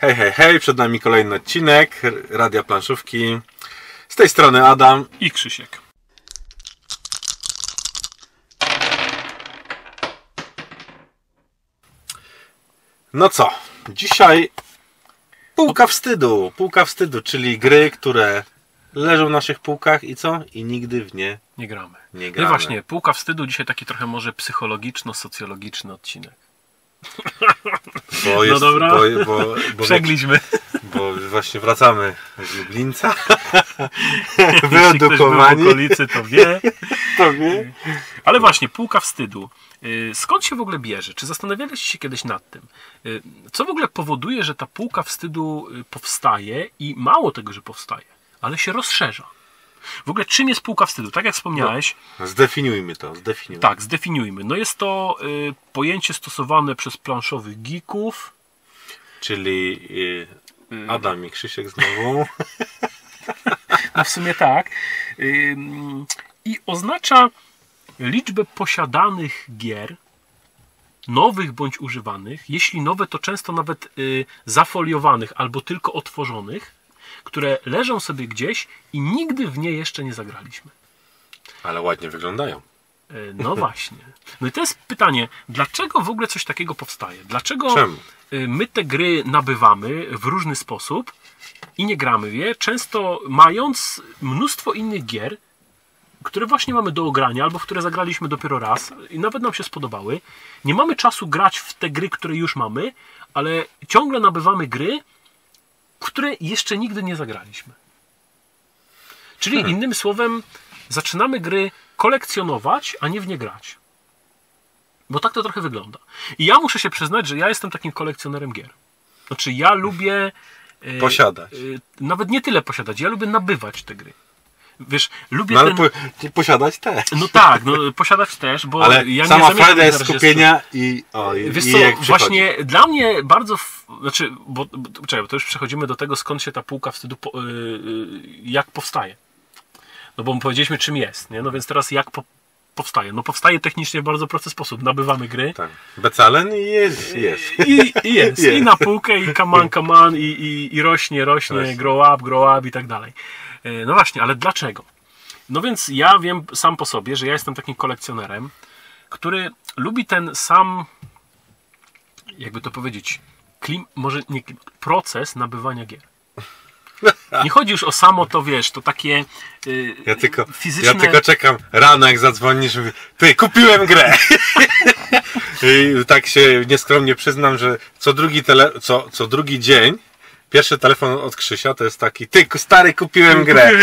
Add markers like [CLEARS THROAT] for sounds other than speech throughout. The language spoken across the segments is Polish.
Hej, hej, hej, przed nami kolejny odcinek Radia Planszówki. Z tej strony Adam. I Krzysiek. No co, dzisiaj półka wstydu. Półka wstydu, czyli gry, które leżą na naszych półkach i co? I nigdy w nie Nie gramy. nie No gramy. i właśnie, półka wstydu dzisiaj taki trochę może psychologiczno-socjologiczny odcinek. Bo jest, dobra. Bo, bo, bo, Przegliśmy. bo właśnie wracamy z Lublińca. [LAUGHS] Jeśli ktoś był w Wyedukowani. okolicy, to wie. [LAUGHS] To wie. Ale właśnie, półka wstydu. Y, Skąd się w ogóle bierze? Czy zastanawialiście się kiedyś nad tym? Y, Co w ogóle powoduje, że ta półka wstydu y, powstaje i mało tego, że powstaje, ale się rozszerza? W ogóle czym jest półka wstydu? Tak jak wspomniałeś, Zdefiniujmy to, zdefiniujmy. tak, zdefiniujmy. No jest to y, pojęcie stosowane przez planszowych geeków, Czyli y, Adam i Krzysiek znowu. [LAUGHS] No w sumie tak. Ym, I oznacza liczbę posiadanych gier, nowych bądź używanych, jeśli nowe, to często nawet y, zafoliowanych albo tylko otworzonych, które leżą sobie gdzieś i nigdy w nie jeszcze nie zagraliśmy. Ale ładnie wyglądają. Y, No [LAUGHS] właśnie. No i to jest pytanie, dlaczego w ogóle coś takiego powstaje? Dlaczego Czemu? y, my te gry nabywamy w różny sposób i nie gramy w je, często mając mnóstwo innych gier, które właśnie mamy do ogrania, albo w które zagraliśmy dopiero raz i nawet nam się spodobały. Nie mamy czasu grać w te gry, które już mamy, ale ciągle nabywamy gry, które jeszcze nigdy nie zagraliśmy. Czyli Hmm. innym słowem, zaczynamy gry kolekcjonować, a nie w nie grać. Bo tak to trochę wygląda. I ja muszę się przyznać, że ja jestem takim kolekcjonerem gier. Znaczy, ja lubię. e, Posiadać. e, Nawet nie tyle posiadać, ja lubię nabywać te gry. Wiesz, lubię No ale ten. po, posiadać te. No tak, no, posiadać też, bo Ale ja sama nie frajda jest skupienia i, o, i, Wiesz i co, właśnie dla mnie bardzo, f- znaczy, bo, bo, czekaj, bo to już przechodzimy do tego, skąd się ta półka wstydu, po, y, y, jak powstaje. No bo powiedzieliśmy, czym jest, nie? No więc teraz jak po, powstaje? No powstaje technicznie w bardzo prosty sposób. Nabywamy gry Tak. Becalen i jest, jest. i, i jest. [LAUGHS] I Jest. na półkę, i come on, i, i, i rośnie, Rośnie. grow up, grow up i tak dalej. Y, No właśnie, ale dlaczego? No więc ja wiem sam po sobie, że ja jestem takim kolekcjonerem, który lubi ten sam, jakby to powiedzieć, klim, może nie klim, proces nabywania gier. [LAUGHS] Nie chodzi już o samo to, wiesz, to takie y, Ja tylko, fizyczne... ja tylko czekam rano, jak zadzwonisz, mówię, ty, kupiłem grę. [LAUGHS] I tak się nieskromnie przyznam, że co drugi, tele, co, co drugi dzień Pierwszy telefon od Krzysia to jest taki, ty stary, kupiłem grę. [LAUGHS]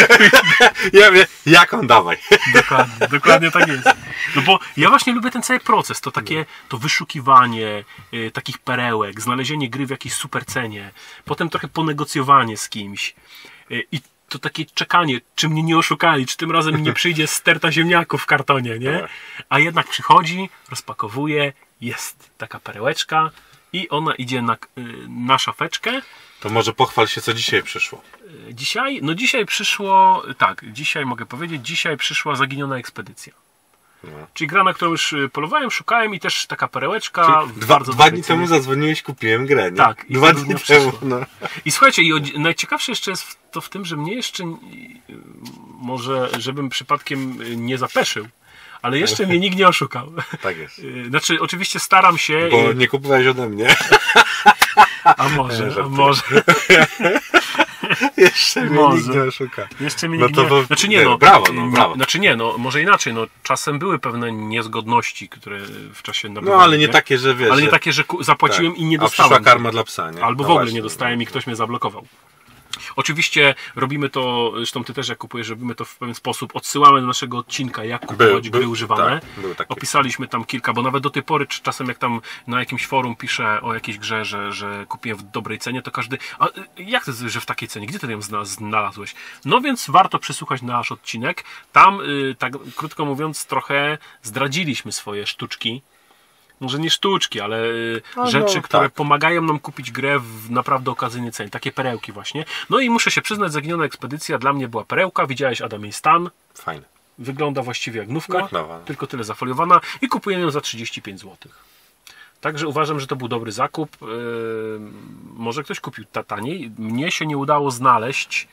Ja mówię, jaką dawaj. Dokładnie, dokładnie tak jest. No bo ja właśnie lubię ten cały proces, to takie to wyszukiwanie y, takich perełek, znalezienie gry w jakiejś super cenie, potem trochę ponegocjowanie z kimś y, i to takie czekanie, czy mnie nie oszukali, czy tym razem nie przyjdzie sterta ziemniaków w kartonie, nie? Tak. A jednak przychodzi, rozpakowuje, jest taka perełeczka i ona idzie na, y, na szafeczkę. To może pochwal się, co dzisiaj przyszło. Dzisiaj, no dzisiaj przyszło, tak, dzisiaj mogę powiedzieć, dzisiaj przyszła zaginiona ekspedycja. No. Czyli gra, na którą już y, polowałem, szukałem i też taka perełeczka. Dwa, dwa dni temu zadzwoniłeś, kupiłem grę, nie? Tak, Dwa dni temu, no. I słuchajcie, i o, najciekawsze jeszcze jest to w tym, że mnie jeszcze, y, może żebym przypadkiem y, nie zapeszył, ale jeszcze mnie nikt nie oszukał. Tak jest. Znaczy, oczywiście staram się, Bo nie kupowałeś ode mnie. A może, [LAUGHS] a może, [LAUGHS] Jeszcze mnie Może. nikt nie oszuka. Jeszcze mi No to nie... Znaczy nie, no. brawo, no, nie- brawo. Znaczy nie, no, może inaczej, no. Czasem były pewne niezgodności, które w czasie nabywania. No ale nie takie, że wiesz. Ale nie takie, że zapłaciłem tak. i nie A dostałem. przyszła karma dla psa, nie? Albo No w ogóle właśnie. nie dostałem i ktoś mnie zablokował. Oczywiście robimy to, zresztą ty też jak kupujesz, robimy to w pewien sposób. Odsyłamy do naszego odcinka, jak kupować był, gry używane. tak. Opisaliśmy tam kilka, bo nawet do tej pory, czy czasem jak tam na jakimś forum piszę o jakiejś grze, że, że kupiłem w dobrej cenie, to każdy. A jak to, jest, że w takiej cenie? Gdzie ty ją zna- znalazłeś? No więc warto przesłuchać nasz odcinek. Tam, y, tak krótko mówiąc, trochę zdradziliśmy swoje sztuczki. Może nie sztuczki, ale y, No, rzeczy, no, które tak. pomagają nam kupić grę w naprawdę okazyjnej cenie. Takie perełki właśnie. No i muszę się przyznać, Zaginiona Ekspedycja dla mnie była perełka. Widziałeś Adam jej stan. Fajne. Wygląda właściwie jak nówka, Jak nowa. tylko tyle zafoliowana i kupuję ją za 35 zł. Także uważam, że to był dobry zakup. Yy, może ktoś kupił ta taniej. Mnie się nie udało znaleźć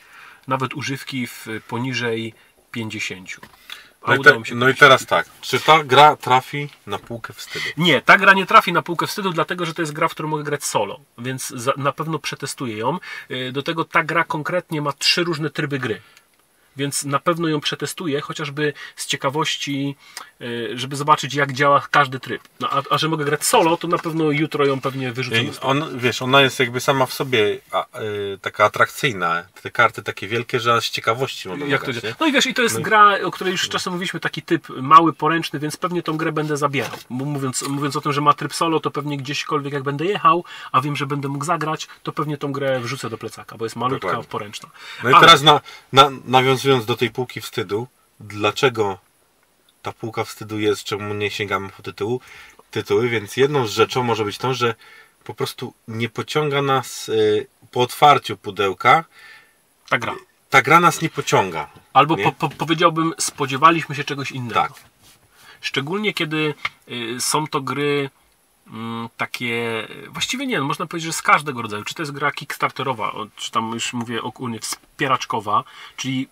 nawet używki w poniżej 50. No i, te, no i teraz tak, czy ta gra trafi na półkę wstydu? Nie, ta gra nie trafi na półkę wstydu, dlatego że to jest gra, w którą mogę grać solo, więc za, na pewno przetestuję ją. Yy, Do tego ta gra konkretnie ma trzy różne tryby gry. Więc na pewno ją przetestuję, chociażby z ciekawości, yy, żeby zobaczyć, jak działa każdy tryb. No, a, a że mogę grać solo, to na pewno jutro ją pewnie wyrzucę. I on, wiesz, ona jest jakby sama w sobie a, y, taka atrakcyjna. Te karty takie wielkie, że z ciekawości mogą Jak to grać, nie? No i wiesz, i to jest gra, o której już czasem mówiliśmy, taki typ mały, poręczny, więc pewnie tą grę będę zabierał. Mówiąc, mówiąc o tym, że ma tryb solo, to pewnie gdzieśkolwiek jak będę jechał, a wiem, że będę mógł zagrać, to pewnie tą grę wrzucę do plecaka, bo jest malutka, Dokładnie. poręczna. No i Ale- teraz na, na, nawiązując do tej półki wstydu, dlaczego ta półka wstydu jest, czemu nie sięgamy po tytułu, tytuły, więc jedną z rzeczą może być to, że po prostu nie pociąga nas y, po otwarciu pudełka, Ta gra. ta gra nas nie pociąga. Albo Nie? po, po, powiedziałbym, spodziewaliśmy się czegoś innego. Tak. Szczególnie kiedy y, są to gry mm, takie, właściwie nie, no, można powiedzieć, że z każdego rodzaju. Czy to jest gra kickstarterowa, czy tam już mówię ogólnie wspieraczkowa, czyli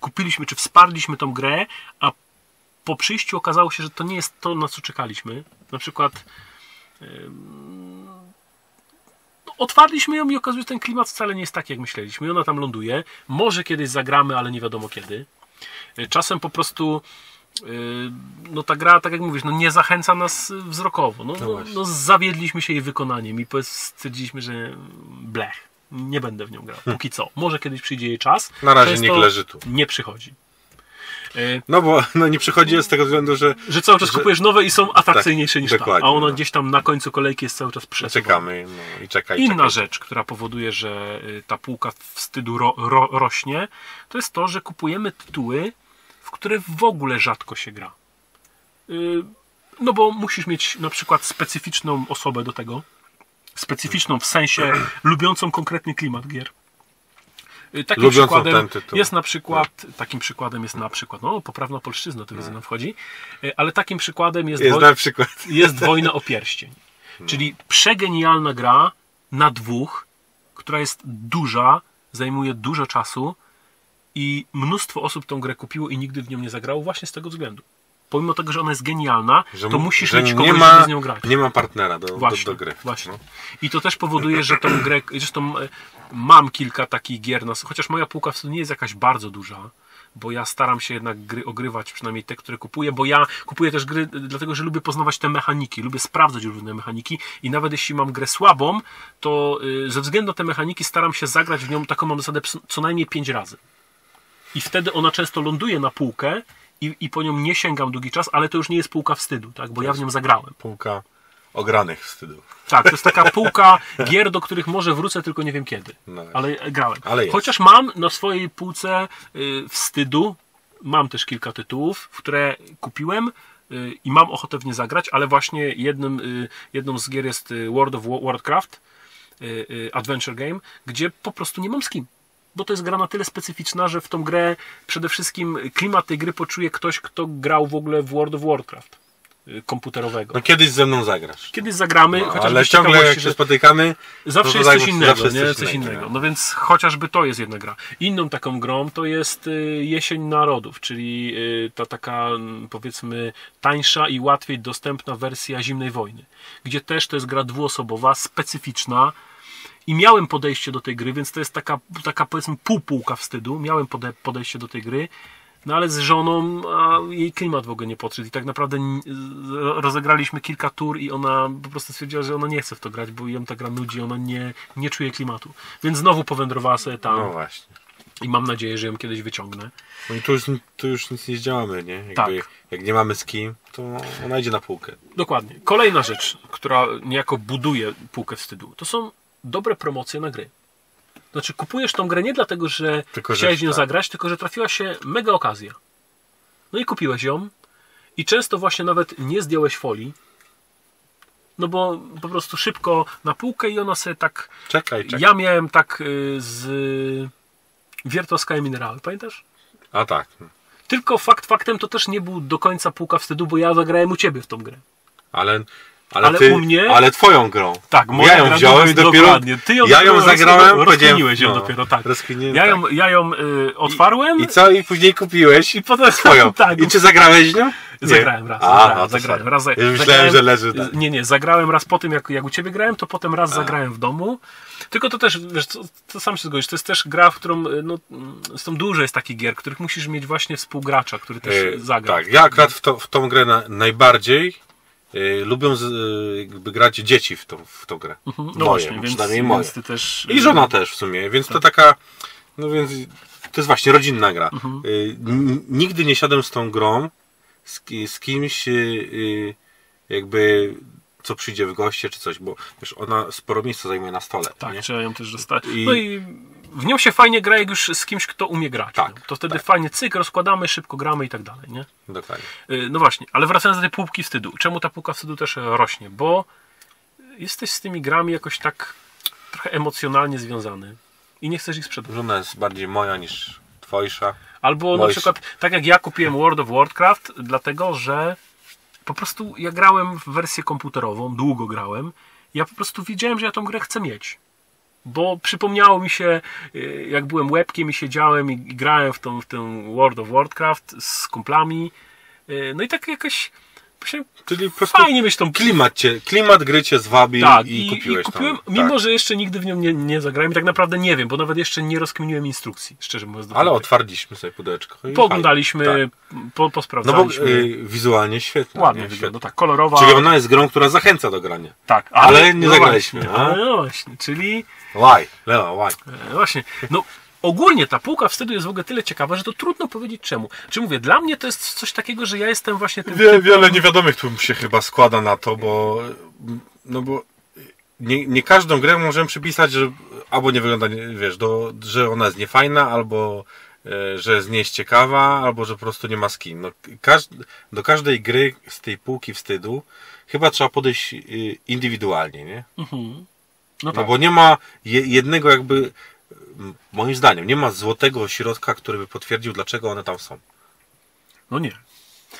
kupiliśmy, czy wsparliśmy tą grę, a po przyjściu okazało się, że to nie jest to, na co czekaliśmy. Na przykład no, otwarliśmy ją i okazuje się, że ten klimat wcale nie jest taki, jak myśleliśmy. I ona tam ląduje. Może kiedyś zagramy, ale nie wiadomo kiedy. Y, Czasem po prostu y, no ta gra, tak jak mówisz, no nie zachęca nas wzrokowo. No, no, właśnie. no zawiedliśmy się jej wykonaniem i stwierdziliśmy, że blech, nie będę w nią grał. Póki co. Może kiedyś przyjdzie jej czas. Na razie niech leży tu. Nie przychodzi. Y, No bo no nie przychodzi z tego względu, że Że cały czas Że- kupujesz nowe i są atrakcyjniejsze Tak, niż ta. A ona no. gdzieś tam na końcu kolejki jest cały czas przesuwana. czekamy no, i czekaj, Inna czekaj. rzecz, która powoduje, że y, ta półka wstydu ro, ro, rośnie, to jest to, że kupujemy tytuły, w które w ogóle rzadko się gra. Y, No bo musisz mieć na przykład specyficzną osobę do tego. Specyficzną w sensie lubiącą konkretny klimat gier. Y, Takim Lubiącą przykładem jest na przykład, takim przykładem jest na przykład, no poprawna polszczyzna tu widzę nam wchodzi, y, ale takim przykładem jest, Jest woj- przykład. [LAUGHS] jest Wojna o Pierścień. Czyli przegenialna gra na dwóch, która jest duża, zajmuje dużo czasu i mnóstwo osób tą grę kupiło i nigdy w nią nie zagrało właśnie z tego względu. Pomimo tego, że ona jest genialna, to mu- musisz że mieć nie kogoś, ma, żeby z nią grać. Nie ma partnera do, do, Właśnie, do gry. właśnie. No. I to też powoduje, że tą grę, [CLEARS THROAT] zresztą e, mam kilka takich gier, na, chociaż moja półka wtedy nie jest jakaś bardzo duża, bo ja staram się jednak gry ogrywać, przynajmniej te, które kupuję, bo ja kupuję też gry, e, dlatego że lubię poznawać te mechaniki, lubię sprawdzać różne mechaniki i nawet jeśli mam grę słabą, to y, ze względu na te mechaniki staram się zagrać w nią taką mam zasadę co najmniej 5 razy. I wtedy ona często ląduje na półkę i, i po nią nie sięgam długi czas, ale to już nie jest półka wstydu, tak? bo ja w nią zagrałem. Półka ogranych wstydu. Tak, to jest taka półka gier, do których może wrócę, tylko nie wiem kiedy. No. Ale grałem. Ale. Chociaż mam na swojej półce y, wstydu, mam też kilka tytułów, które kupiłem y, i mam ochotę w nie zagrać, ale właśnie jednym, y, jedną z gier jest World of Wa- Warcraft, Adventure Game, gdzie po prostu nie mam z kim. Bo to jest gra na tyle specyficzna, że w tą grę przede wszystkim klimat tej gry poczuje ktoś, kto grał w ogóle w World of Warcraft y, komputerowego. No kiedyś ze mną zagrasz. Kiedyś zagramy, No, chociażby ale ciągle jak się spotykamy, Zawsze no to jest tak, coś innego, zawsze jest nie? coś innego, no. No więc chociażby to jest jedna gra. Inną taką grą to jest y, Jesień Narodów, czyli y, ta taka mm, powiedzmy tańsza i łatwiej dostępna wersja Zimnej Wojny, gdzie też to jest gra dwuosobowa, specyficzna i miałem podejście do tej gry, więc to jest taka, taka powiedzmy półpółka wstydu. Miałem pode, podejście do tej gry, no ale z żoną a jej klimat w ogóle nie podszedł i tak naprawdę rozegraliśmy kilka tur i ona po prostu stwierdziła, że ona nie chce w to grać, bo ją ta gra nudzi, ona nie, nie czuje klimatu. Więc znowu powędrowała sobie tam No właśnie. i mam nadzieję, że ją kiedyś wyciągnę. No i tu już, tu już nic nie zdziałamy, nie? Jakby, Tak. Jak nie mamy z kim, to ona idzie na półkę. Dokładnie. Kolejna rzecz, która niejako buduje półkę wstydu, to są dobre promocje na gry. Znaczy, kupujesz tą grę nie dlatego, że Tylko, chciałeś w nią tak. zagrać, tylko że trafiła się mega okazja. No i kupiłeś ją i często właśnie nawet nie zdjąłeś folii, no bo po prostu szybko na półkę i ona sobie tak... Czekaj, czekaj. Ja miałem tak y, z Wiertowska i Minerały, pamiętasz? A tak. Tylko fakt faktem to też nie był do końca półka wstydu, bo ja zagrałem u ciebie w tą grę. Ale Ale, Ale ty, u mnie- ale twoją grą. Tak, moja ja ją wziąłem i dopiero. dokładnie. Ty ją ja ją zagrałem, rozkminiłeś ją dopiero, tak. Ja tak. ją, ja ją y, otwarłem I co? I później kupiłeś i potem swoją. [LAUGHS] tak, I czy zagrałeś nią? Nie. Zagrałem raz. A, zagrałem, no zagrałem, raz Ja myślałem, zagrałem- że leży tak. Nie, nie, zagrałem raz po tym, jak, jak u ciebie grałem, to potem raz zagrałem w domu. Tylko to też, wiesz, to, to sam się zgodzisz, to jest też gra, w którą, y, no, mm, są dużo jest takich gier, których musisz mieć właśnie współgracza, który też E, zagra. Tak, ja akurat w, to, w tą grę na, najbardziej e, lubią z, jakby grać dzieci w tą, w tą grę. Mhm, moje, No właśnie, bo więc, przynajmniej moje. więc też... I żona też w sumie, więc to taka, no więc to jest właśnie rodzinna gra. Mhm. Y, n- Nigdy nie siadłem z tą grą z, z kimś y, y, jakby co przyjdzie w goście czy coś, bo wiesz, ona sporo miejsca zajmuje na stole. Tak, nie? trzeba ją też dostać. I- No i w nią się fajnie gra, jak już z kimś, kto umie grać. Tak, no. To wtedy tak. fajnie cyk, rozkładamy, szybko gramy i tak dalej, nie? Dokładnie. Y, No właśnie, ale wracając do tej półki wstydu. Czemu ta półka wstydu też rośnie? Bo jesteś z tymi grami jakoś tak trochę emocjonalnie związany i nie chcesz ich sprzedać. Żona jest bardziej moja niż twojsza. Albo na Boisz. przykład, tak jak ja kupiłem World of Warcraft, dlatego że po prostu ja grałem w wersję komputerową, długo grałem. Ja po prostu wiedziałem, że ja tą grę chcę mieć. Bo przypomniało mi się, y, jak byłem łebkiem i siedziałem i grałem w, tą, w ten World of Warcraft z kumplami. Y, No i tak jakoś myślałem, Czyli po prostu fajnie mieć tą klimat, cię, klimat gry cię zwabił tak, i, i, kupiłeś i kupiłem, tam. mimo tak. że jeszcze nigdy w nią nie, nie zagrałem i tak naprawdę nie wiem, bo nawet jeszcze nie rozkminiłem instrukcji, szczerze mówiąc. Ale otwarliśmy sobie pudełeczko. i Pooglądaliśmy, fajnie. po, No bo posprawdzaliśmy. y, wizualnie świetnie. Ładnie nie? wygląda, tak, kolorowa. Czyli ona jest grą, która zachęca do grania. tak, ale nie zagraliśmy, Właśnie, ale no właśnie, czyli Why? Leo, why? e, właśnie, no ogólnie ta półka wstydu jest w ogóle tyle ciekawa, że to trudno powiedzieć czemu. Czy mówię, dla mnie to jest coś takiego, że ja jestem właśnie tym Wie, wiele niewiadomych tu się chyba składa na to, bo no bo nie, nie każdą grę możemy przypisać, że albo nie wygląda, wiesz, do, że ona jest niefajna, albo e, że jest nie jest ciekawa, albo że po prostu nie ma skin. No, każ, do każdej gry z tej półki wstydu chyba trzeba podejść y, indywidualnie, nie? Mhm. No No tak. bo nie ma je, jednego jakby, moim zdaniem, nie ma złotego środka, który by potwierdził, dlaczego one tam są. No nie.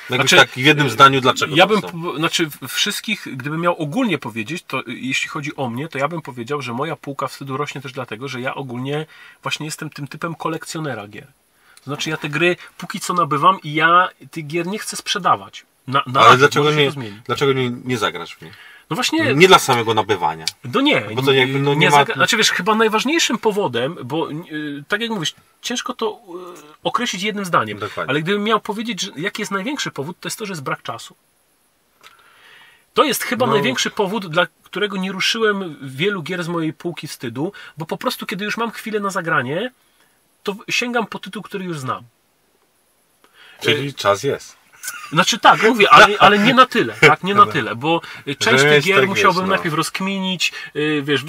Jakbyś Znaczy, tak w jednym zdaniu, dlaczego Ja bym, są. znaczy wszystkich, gdybym miał ogólnie powiedzieć, to y, jeśli chodzi o mnie, to ja bym powiedział, że moja półka wstydu rośnie też dlatego, że ja ogólnie właśnie jestem tym typem kolekcjonera gier. To znaczy ja te gry póki co nabywam i ja tych gier nie chcę sprzedawać. Na, na Ale dlaczego nie, dlaczego nie, nie zagrasz w nie? No właśnie, Nie dla samego nabywania. no nie. Bo to jakby, no, nie ma- zagra- Znaczy wiesz, chyba najważniejszym powodem, bo y, tak jak mówisz, ciężko to y, określić jednym zdaniem, Dokładnie. ale gdybym miał powiedzieć, że jaki jest największy powód, to jest to, że jest brak czasu. To jest chyba No. największy powód, dla którego nie ruszyłem wielu gier z mojej półki wstydu, bo po prostu kiedy już mam chwilę na zagranie, to sięgam po tytuł, który już znam. Czyli czas jest. Znaczy tak, mówię, ale, ale nie na tyle, tak, nie na tyle, bo y, część tych jest gier tak, musiałbym wiesz, no. najpierw rozkminić, y, wiesz,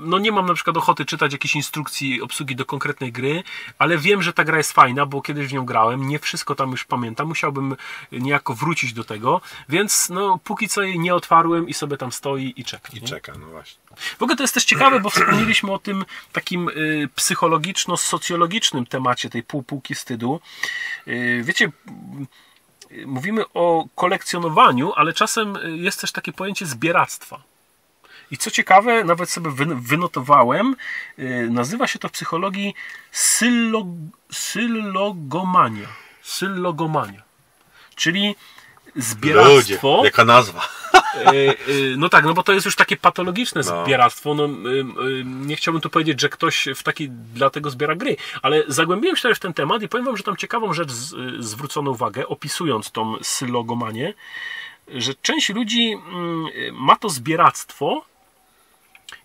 no nie mam na przykład ochoty czytać jakiejś instrukcji obsługi do konkretnej gry, ale wiem, że ta gra jest fajna, bo kiedyś w nią grałem, nie wszystko tam już pamiętam, musiałbym niejako wrócić do tego, więc no póki co jej nie otwarłem i sobie tam stoi i czeka. I nie? czeka, no właśnie. W ogóle to jest też ciekawe, bo wspomnieliśmy o tym takim psychologiczno-socjologicznym temacie tej pół półki wstydu. Wiecie, mówimy o kolekcjonowaniu, ale czasem y, jest też takie pojęcie zbieractwa. I co ciekawe, nawet sobie wy- wynotowałem, y, nazywa się to w psychologii syllogomania. Syllogomania. Czyli zbieractwo. Ludzie, jaka nazwa. E, [LAUGHS] e, No tak, no bo to jest już takie patologiczne No. zbieractwo. No, ym, nie chciałbym tu powiedzieć, że ktoś w taki dlatego zbiera gry, ale zagłębiłem się trochę w ten temat i powiem wam, że tam ciekawą rzecz y, zwrócono uwagę, opisując tą sylogomanię, że część ludzi mm, y, ma to zbieractwo.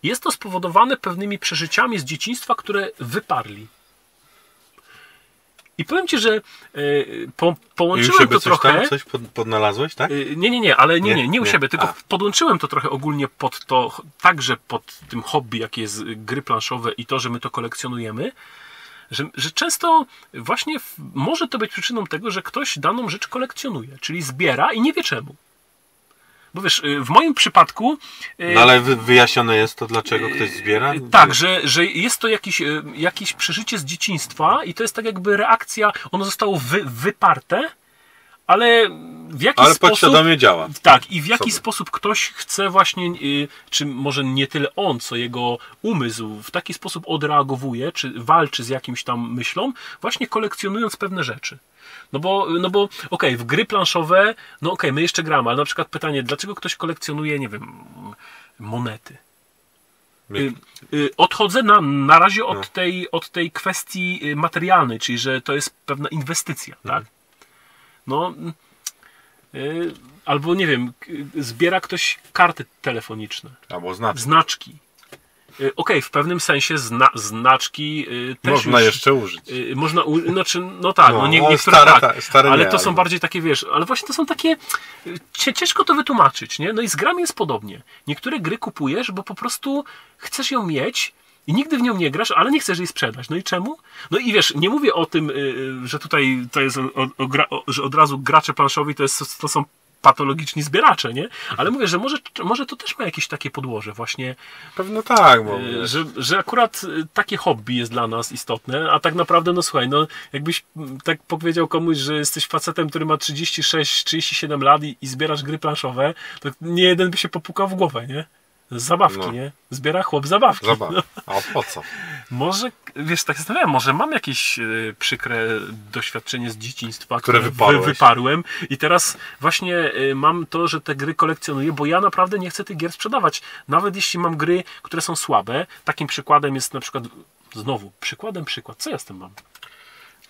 Jest to spowodowane pewnymi przeżyciami z dzieciństwa, które wyparli. I powiem ci, że y, po, połączyłem to coś trochę. tam, coś pod, podnalazłeś, tak? Y, Nie, nie, nie, ale nie, Nie? nie, nie u Nie. siebie, tylko A. podłączyłem to trochę ogólnie pod to, także pod tym hobby, jakie jest gry planszowe i to, że my to kolekcjonujemy, że, że często właśnie w, może to być przyczyną tego, że ktoś daną rzecz kolekcjonuje, czyli zbiera i nie wie czemu. Bo wiesz, y, w moim przypadku. y, No ale wy, wyjaśnione jest to, dlaczego ktoś zbiera? y, Tak, że, że jest to jakieś, y, jakieś przeżycie z dzieciństwa i to jest tak jakby reakcja, ono zostało wy, wyparte, ale w jaki Ale sposób... podświadomie działa. Tak, i w jaki sobie. sposób ktoś chce właśnie, y, czy może nie tyle on, co jego umysł w taki sposób odreagowuje, czy walczy z jakimś tam myślą, właśnie kolekcjonując pewne rzeczy. No bo, no bo okej, w gry planszowe, no okej, my jeszcze gramy, ale na przykład pytanie, dlaczego ktoś kolekcjonuje, nie wiem, monety? Y, y, Odchodzę na, na razie od, No. tej, od tej kwestii y, materialnej, czyli że to jest pewna inwestycja, tak? No, albo nie wiem, zbiera ktoś karty telefoniczne, Albo znaczy. znaczki. Y, Okej, w pewnym sensie zna, znaczki y, też Można już, jeszcze użyć. y, można, u, znaczy, no tak, no, No, nie, no, niektóre stare tak, ta- stare ale nie, to są bardziej takie, wiesz, ale właśnie to są takie, y, ciężko to wytłumaczyć, nie? No i z grami jest podobnie. Niektóre gry kupujesz, bo po prostu chcesz ją mieć i nigdy w nią nie grasz, ale nie chcesz jej sprzedać. No i czemu? No i wiesz, nie mówię o tym, y, y, że tutaj to jest, o, o, że od razu gracze planszowi to, jest, to są patologiczni zbieracze, nie? Ale mówię, że może, może to też ma jakieś takie podłoże właśnie, Pewno tak, bo y, że, że akurat takie hobby jest dla nas istotne, a tak naprawdę, no słuchaj, no jakbyś mm, tak powiedział komuś, że jesteś facetem, który ma 36-37 lat i, i zbierasz gry planszowe, to nie jeden by się popukał w głowę, nie? Zabawki, No. nie? Zbiera chłop zabawki. Zobacz. No, A po co? [LAUGHS] może, wiesz, tak zastanawiam, może mam jakieś y, przykre doświadczenie z dzieciństwa, Które wy- wyparłeś. wyparłem i teraz właśnie y, mam to, że te gry kolekcjonuję, bo ja naprawdę nie chcę tych gier sprzedawać. Nawet jeśli mam gry, które są słabe, takim przykładem jest na przykład, znowu, przykładem przykład, co ja z tym mam?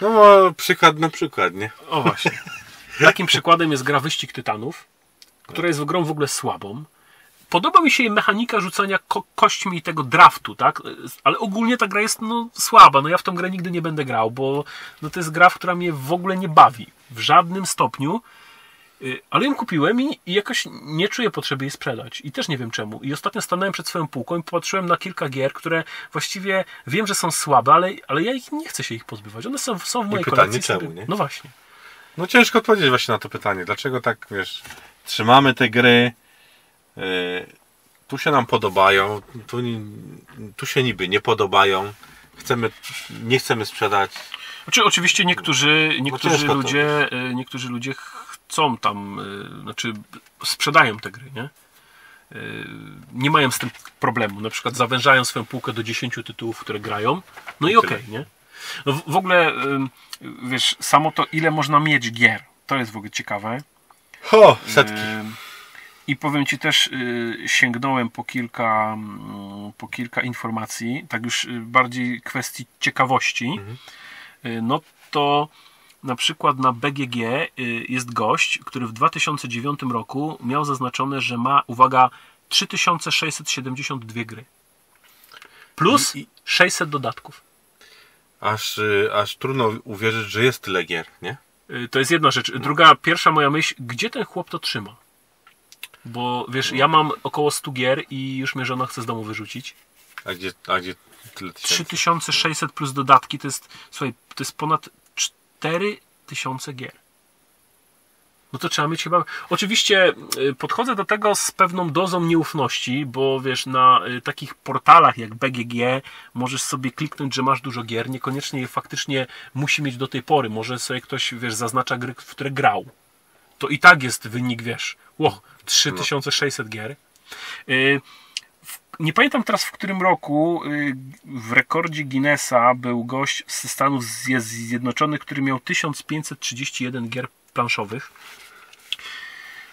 No bo przykład na przykład, nie? O właśnie. [LAUGHS] Takim przykładem jest gra Wyścig Tytanów, która jest grą w ogóle słabą. Podoba mi się jej mechanika rzucania ko- kośćmi i tego draftu, tak? Ale ogólnie ta gra jest no, słaba. No ja w tą grę nigdy nie będę grał, bo no, to jest gra, która mnie w ogóle nie bawi. W żadnym stopniu. Y, Ale ją kupiłem i, i jakoś nie czuję potrzeby jej sprzedać. I też nie wiem czemu. I ostatnio stanąłem przed swoją półką i popatrzyłem na kilka gier, które właściwie wiem, że są słabe, ale, ale ja ich nie chcę się ich pozbywać. One są, są w mojej pytanie, kolekcji. czemu, sobie- nie? No właśnie. No ciężko odpowiedzieć właśnie na to pytanie. Dlaczego tak, wiesz, trzymamy te gry, tu się nam podobają, tu, tu się niby nie podobają, chcemy, nie chcemy sprzedać. Znaczy, oczywiście niektórzy, niektórzy, to. ludzie, y, niektórzy ludzie chcą tam, y, znaczy sprzedają te gry, nie? Nie mają z tym problemu. Na przykład zawężają swoją półkę do 10 tytułów, które grają. No i okej, nie? No w, w ogóle, wiesz, samo to, ile można mieć gier, to jest w ogóle ciekawe. Ho, setki. I powiem Ci też, y, sięgnąłem po kilka, mm, po kilka informacji, tak już y, bardziej kwestii ciekawości. Y, No to na przykład na BGG jest gość, który w 2009 roku miał zaznaczone, że ma, uwaga, 3672 gry. Plus I- i- 600 dodatków. Aż, aż trudno uwierzyć, że jest tyle gier, nie? To jest jedna rzecz. Druga, pierwsza moja myśl, gdzie ten chłop to trzyma? Bo wiesz, ja mam około 100 gier i już mnie żona chce z domu wyrzucić. A gdzie, a gdzie tyle tysięcy? 3600 plus dodatki to jest, słuchaj, to jest ponad 4000 gier. No to trzeba mieć chyba. Oczywiście y, podchodzę do tego z pewną dozą nieufności, bo wiesz, na y, takich portalach jak BGG możesz sobie kliknąć, że masz dużo gier, niekoniecznie je faktycznie musi mieć do tej pory. Może sobie ktoś, wiesz, zaznacza gry, w które grał. To i tak jest wynik, wiesz, ło, 3600 gier. Y, Nie pamiętam teraz w którym roku y, w rekordzie Guinnessa był gość ze Stanów Zje- Zjednoczonych, który miał 1531 gier planszowych.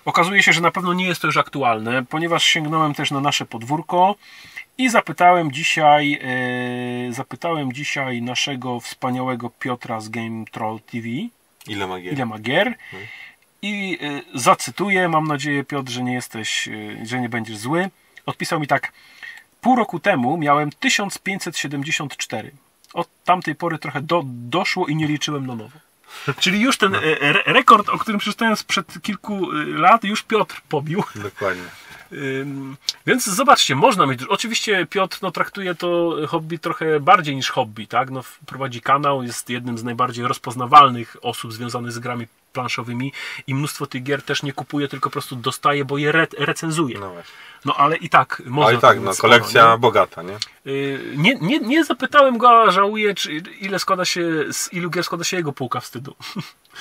Okazuje się, że na pewno nie jest to już aktualne, ponieważ sięgnąłem też na nasze podwórko i zapytałem dzisiaj, y, zapytałem dzisiaj naszego wspaniałego Piotra z Game Troll TV, Ile ma gier? ile ma gier. I y, zacytuję, mam nadzieję, Piotr, że nie jesteś, y, że nie będziesz zły. Odpisał mi tak: Pół roku temu miałem 1574. Od tamtej pory trochę do, doszło i nie liczyłem na nowo. [LAUGHS] Czyli już ten y, re, rekord, o którym przeczytałem sprzed kilku lat, już Piotr pobił. Dokładnie. Więc zobaczcie, można mieć. Oczywiście Piotr no, traktuje to hobby trochę bardziej niż hobby, tak? No, prowadzi kanał, jest jednym z najbardziej rozpoznawalnych osób związanych z grami planszowymi i mnóstwo tych gier też nie kupuje, tylko po prostu dostaje, bo je re recenzuje. No. No ale i tak można. Ale i tak, no, sporo, kolekcja nie? bogata, nie? Yy, Nie, nie, nie zapytałem go, a żałuję, czy, ile składa się, z ilu gier składa się jego półka wstydu.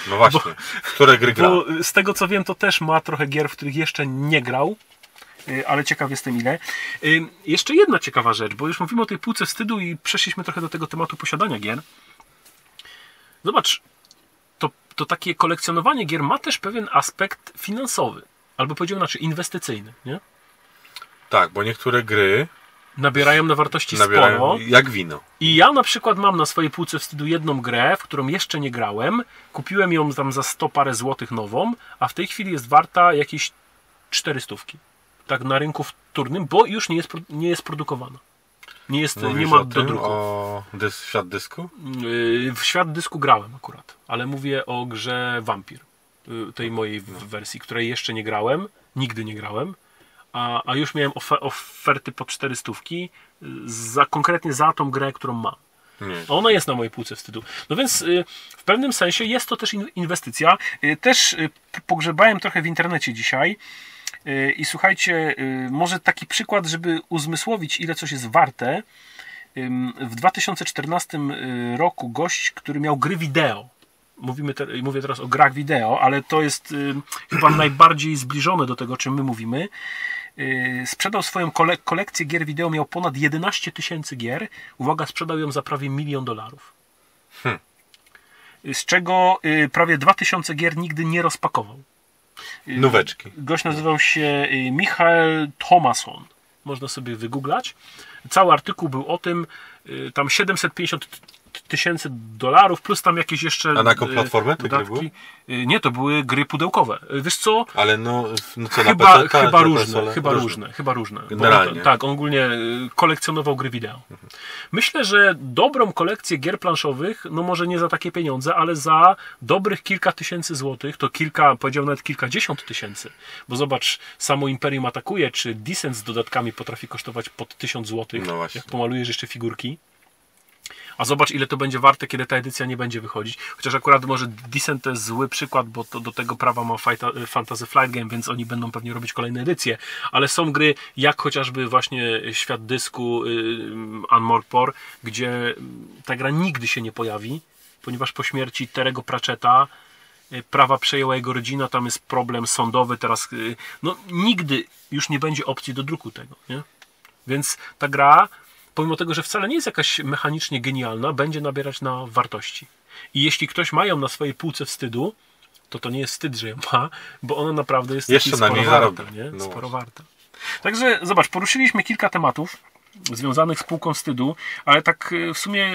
No właśnie. [LAUGHS] W które gry gra? Bo z tego co wiem, to też ma trochę gier, w których jeszcze nie grał. Yy, Ale ciekaw jestem ile. Yy, Jeszcze jedna ciekawa rzecz, bo już mówimy o tej półce wstydu i przeszliśmy trochę do tego tematu posiadania gier. Zobacz, to, to takie kolekcjonowanie gier ma też pewien aspekt finansowy. Albo powiedział inaczej, inwestycyjny. Nie? Tak, bo niektóre gry Nabierają na wartości nabierają sporo. jak wino. I ja na przykład mam na swojej półce wstydu jedną grę, w którą jeszcze nie grałem. Kupiłem ją tam za 100 parę złotych nową, a w tej chwili jest warta jakieś 400. Tak na rynku wtórnym, bo już nie jest, nie jest produkowana. Nie, jest, nie ma o do tym, druku. o dys, świat dysku? Yy, W świat dysku grałem akurat, ale mówię o grze Vampir, yy, tej mojej wersji, której jeszcze nie grałem, nigdy nie grałem, a, a już miałem ofe- oferty po 400 yy, za, konkretnie za tą grę, którą mam. Nie. Ona jest na mojej półce wstydu. No więc y, w pewnym sensie jest to też in- inwestycja. Y, Też y, pogrzebałem trochę w internecie dzisiaj. Y, I słuchajcie, y, może taki przykład, żeby uzmysłowić, ile coś jest warte. W 2014 y, roku gość, który miał gry wideo. Mówimy te, mówię teraz o grach wideo, ale to jest y, chyba [CLEARS THROAT] najbardziej zbliżone do tego, o czym my mówimy. Y, Sprzedał swoją kole- kolekcję gier wideo, miał ponad 11 tysięcy gier. Uwaga, sprzedał ją za prawie milion dolarów. Z czego y, prawie 2000 gier nigdy nie rozpakował. Y, Nóweczki. Gość nazywał się y, Michael Thomason. Można sobie wygooglać. Cały artykuł był o tym, y, tam 750 t- tysięcy dolarów, plus tam jakieś jeszcze. A na jaką y, platformę te gry dodatki. Y, Nie, to były gry pudełkowe. Y, Wiesz co? Ale no, no co, Chyba, na PC? chyba różne, chyba różne, chyba różne. Generalnie. On, tak, on ogólnie kolekcjonował gry wideo. Myślę, że dobrą kolekcję gier planszowych, no może nie za takie pieniądze, ale za dobrych kilka tysięcy złotych, to kilka, powiedział nawet kilkadziesiąt tysięcy. Bo zobacz, samo Imperium atakuje, czy Descent z dodatkami potrafi kosztować pod tysiąc złotych, No jak pomalujesz jeszcze figurki. A zobacz, ile to będzie warte, kiedy ta edycja nie będzie wychodzić. Chociaż akurat może Descent to jest zły przykład, bo do tego prawa ma Fighta- Fantasy Flight Game, więc oni będą pewnie robić kolejne edycje. Ale są gry, jak chociażby właśnie Świat Dysku, y, Unmorpor, gdzie ta gra nigdy się nie pojawi, ponieważ po śmierci Terego Pratchetta y, prawa przejęła jego rodzina, tam jest problem sądowy, teraz y, no nigdy już nie będzie opcji do druku tego, nie? Więc ta gra, pomimo tego, że wcale nie jest jakaś mechanicznie genialna, będzie nabierać na wartości. I jeśli ktoś ma ją na swojej półce wstydu, to to nie jest wstyd, że ją ma, bo ona naprawdę jest Jeszcze sporo warta, nie? No sporo warta. Także zobacz, poruszyliśmy kilka tematów związanych z półką wstydu, ale tak y, w sumie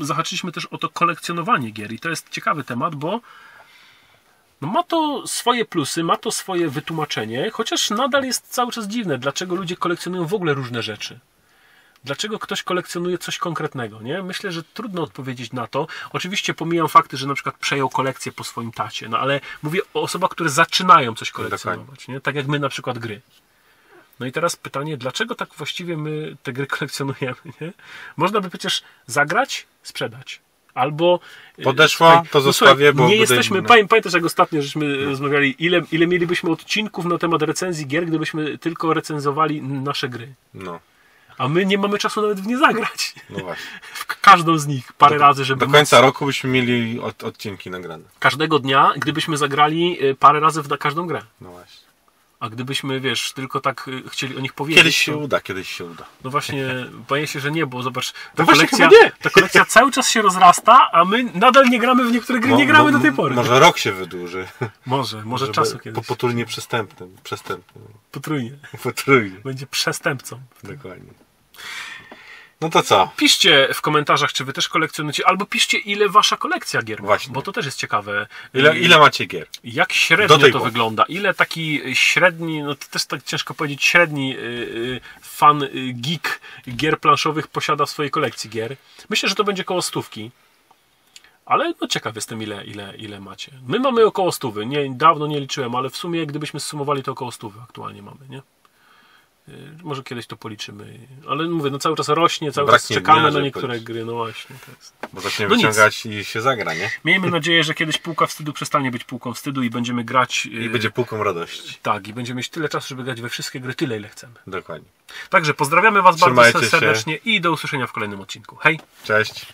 y, zahaczyliśmy też o to kolekcjonowanie gier i to jest ciekawy temat, bo no ma to swoje plusy, ma to swoje wytłumaczenie, chociaż nadal jest cały czas dziwne, dlaczego ludzie kolekcjonują w ogóle różne rzeczy. Dlaczego ktoś kolekcjonuje coś konkretnego, nie? Myślę, że trudno odpowiedzieć na to. Oczywiście pomijam fakty, że na przykład przejął kolekcję po swoim tacie, no ale mówię o osobach, które zaczynają coś kolekcjonować, nie? Tak jak my na przykład gry. No i teraz pytanie, dlaczego tak właściwie my te gry [LAUGHS] kolekcjonujemy, nie? Można by przecież zagrać, sprzedać. Albo. e, Podeszła, to no zostawię, bo Nie jesteśmy. pamiętasz, jak ostatnio żeśmy rozmawiali, ile, ile mielibyśmy odcinków na temat recenzji gier, gdybyśmy tylko recenzowali nasze gry. No, A my nie mamy czasu nawet w nie zagrać. no właśnie. [LAUGHS] W każdą z nich parę razy, żeby. Do końca roku byśmy mieli od, odcinki nagrane. Każdego dnia, gdybyśmy zagrali y, parę razy w każdą grę. No właśnie. A gdybyśmy, wiesz, tylko tak y, chcieli o nich powiedzieć. Kiedyś się to- uda, kiedyś się uda. No właśnie, [LAUGHS] boję się, że nie, bo zobacz, ta, No właśnie, kolekcja, ta kolekcja [LAUGHS] cały czas się rozrasta, a my nadal nie gramy w niektóre gry, nie gramy do tej pory. Może rok się wydłuży. Może, może Żeby czasu Po, kiedyś. potulnie przestępnym. Przestępnym. Potrójnie. Potrójnie. Będzie przestępcą. Dokładnie. No to co? Piszcie w komentarzach, czy wy też kolekcjonujecie, albo piszcie, ile wasza kolekcja gier ma, Właśnie. bo to też jest ciekawe. Ile, ile macie gier? Jak średnio to pory. wygląda? Ile taki średni, no to też tak ciężko powiedzieć, średni y, y, fan, y, geek gier planszowych posiada w swojej kolekcji gier? Myślę, że to będzie koło stówki. Ale no ciekaw jestem, ile, ile, ile macie. My mamy około stówy. Nie, dawno nie liczyłem, ale w sumie gdybyśmy zsumowali, to około stówy aktualnie mamy, nie? Y, Może kiedyś to policzymy. Ale mówię, no cały czas rośnie, cały Braknie czas czekamy dnia, na niektóre policzyć. gry. No właśnie. Jest. Bo zacznie No nic. wyciągać i się zagra, nie? Miejmy nadzieję, że kiedyś półka wstydu przestanie być półką wstydu i będziemy grać. I y, będzie półką radości. Tak, i będziemy mieć tyle czasu, żeby grać we wszystkie gry, tyle ile chcemy. Dokładnie. Także pozdrawiamy Was bardzo Trzymajcie się. serdecznie i do usłyszenia w kolejnym odcinku. Hej! Cześć.